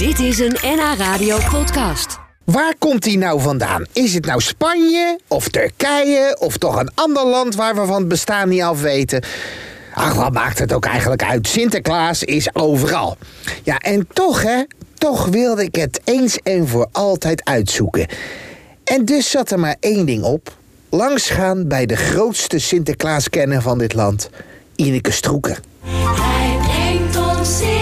Dit is een NH Radio podcast. Waar komt die nou vandaan? Is het nou Spanje of Turkije of toch een ander land waar we van het bestaan niet af weten? Ach, wat maakt het ook eigenlijk uit? Sinterklaas is overal. Ja, en toch hè, toch wilde ik het eens en voor altijd uitzoeken. En dus zat er maar één ding op. Langsgaan bij de grootste Sinterklaaskenner van dit land, Ineke Stroeken. Hij brengt ons Sint-Nicolaas,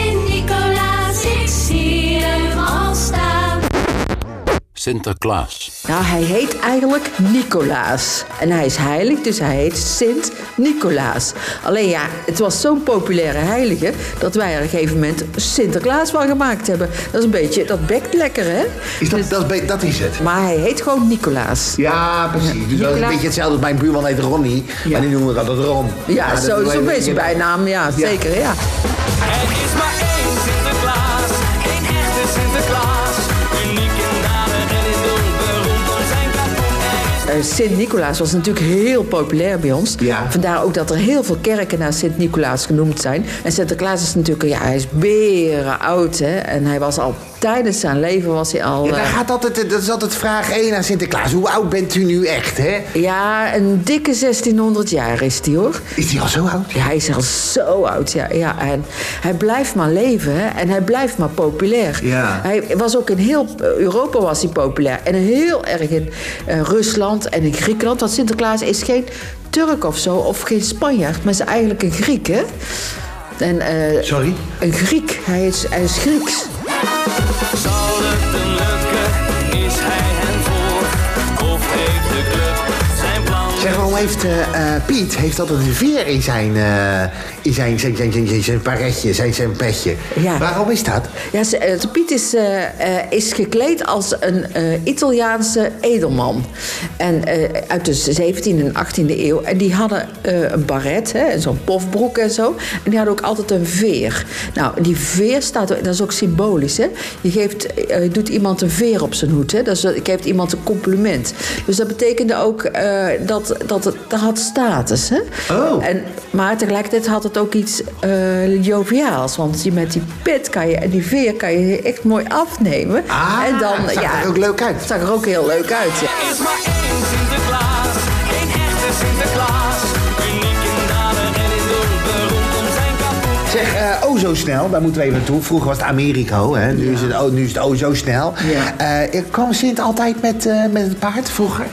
Sinterklaas. Nou, hij heet eigenlijk Nicolaas. En hij is heilig, dus hij heet Sint Nicolaas. Alleen ja, het was zo'n populaire heilige dat wij er op een gegeven moment Sinterklaas van gemaakt hebben. Dat is een beetje, dat bekt lekker, hè? Is dat, dat, is, dat is het? Maar hij heet gewoon Nicolaas. Ja, precies. Dus dat is een beetje hetzelfde als mijn buurman heet Ronnie. Maar die noemen we altijd Ron. Ja, dat zo is is een wel beetje bijnaam, ja, zeker, ja. Er is maar Sint-Nicolaas was natuurlijk heel populair bij ons. Ja. Vandaar ook dat er heel veel kerken naar Sint-Nicolaas genoemd zijn. En Sinterklaas is natuurlijk, ja, hij is beren oud, hè. En hij was al, tijdens zijn leven was hij al... Ja, daar eh, gaat altijd, dat is altijd vraag 1 aan Sinterklaas. Hoe oud bent u nu echt, hè? Ja, een dikke 1600 jaar is hij hoor. Is hij al zo oud? Ja, hij is al zo oud, ja. ja. En hij blijft maar leven hè? en hij blijft maar populair. Ja. Hij was ook in heel Europa was hij populair. En heel erg in eh, Rusland en in Griekenland. Want Sinterklaas is geen Turk of zo, of geen Spanjaard, maar is eigenlijk een Griek, hè? En, eh, Sorry? Een Griek. Hij is, hij is Grieks. Heeft eh, eh, Piet heeft altijd een veer in zijn, eh, in zijn, zijn, zijn, zijn, zijn, zijn paretje, zijn, zijn petje? Ja. Waarom is dat? Ja, Piet is, is gekleed als een Italiaanse edelman. En uit de 17e en 18e eeuw. En die hadden een baret, hè, en zo'n pofbroek en zo. En die hadden ook altijd een veer. Nou, die veer staat, dat is ook symbolisch. Hè? Je, geeft, je doet iemand een veer op zijn hoed. Hè? Dat is, je geeft iemand een compliment. Dus dat betekende ook dat, dat het dat had status. Hè? Oh. En, maar tegelijkertijd had het ook iets eh, joviaals. Want je met die pet kan je, en die veer kan je echt mooi afnemen. Ah, en dan, zag ja, er ook leuk uit. zag er ook heel leuk uit. Ja. Er is maar één Sinterklaas, één echte Sinterklaas. Uniek in daden en in zijn kapot. Zeg, eh, oh zo snel, daar moeten we even naartoe. Vroeger was het Americo, hè? Nu, is het, oh, nu is het oh zo snel. Ja. Eh, kwam Sint altijd met, eh, met het paard vroeger?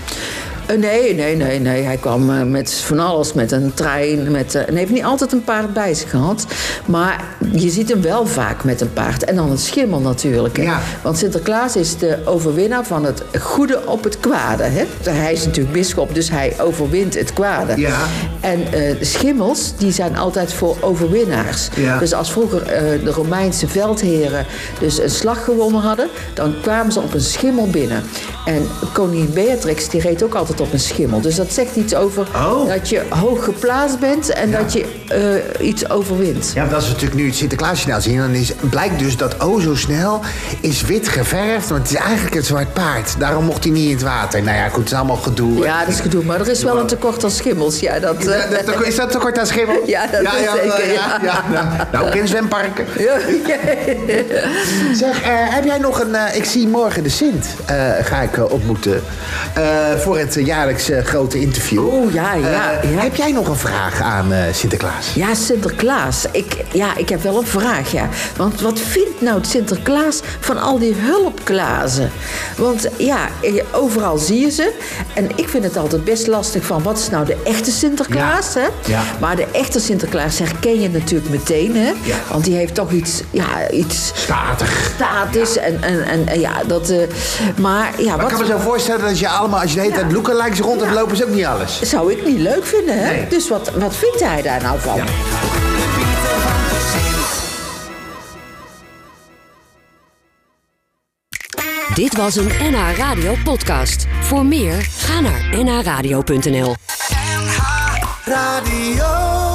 Eh, nee, nee, nee, nee. Hij kwam eh, met van alles, met een trein. Met, eh, en heeft niet altijd een paard bij zich gehad. Maar je ziet hem wel vaak met een paard. En dan een schimmel natuurlijk. Hè? Ja. Want Sinterklaas is de overwinnaar van het goede op het kwade. Hè? Hij is natuurlijk bisschop, dus hij overwint het kwade. Ja. En schimmels, die zijn altijd voor overwinnaars. Ja. Dus als vroeger de Romeinse veldheren dus een slag gewonnen hadden... dan kwamen ze op een schimmel binnen. En koningin Beatrix, die reed ook altijd op een schimmel. Dus dat zegt iets over Oh. dat je hoog geplaatst bent... en dat je eh, iets overwint. Ja, als we natuurlijk nu het Sinterklaasjournaal zien... dan is, blijkt dus dat oh zo snel is wit geverfd... want het is eigenlijk een zwart paard. Daarom mocht hij niet in het water. Nou ja, goed, het is allemaal gedoe. Ja, dat is gedoe. Maar er is wel een tekort aan schimmels. Ja, dat, Is eh, dat, is dat tekort aan schimmel? Ja, dat is zeker, Ja, ja, nou, nou, ook in zwemparken. Ja. Zeg, eh, heb jij nog een... ik zie morgen de Sint, ga ik ontmoeten. voor het jaarlijks eh, grote interview. Oeh, ja, ja, Eh, ja. Heb jij nog een vraag aan eh, Sinterklaas? Ja, Sinterklaas. Ik, ja, ik heb wel een vraag, ja. Want wat vindt nou Sinterklaas van al die hulpklazen? Want ja, overal zie je ze. En ik vind het altijd best lastig van... wat is nou de echte Sinterklaas, Ja. hè? Ja. Maar de echte Sinterklaas herken je natuurlijk meteen, hè? Ja. Want die heeft toch iets... Ja, iets Statig. status en, en, en, ja, dat... eh, maar ja, Maar ik kan wat... me zo voorstellen dat je allemaal... als je de hele tijd lookalikes rond hebt lopen... is ook niet alles. Zou ik niet leuk vinden, hè? Nee. Dus wat, wat vindt hij daar nou van? Dit was een NH Radio podcast. Voor meer, ga naar nhradio.nl. Radio.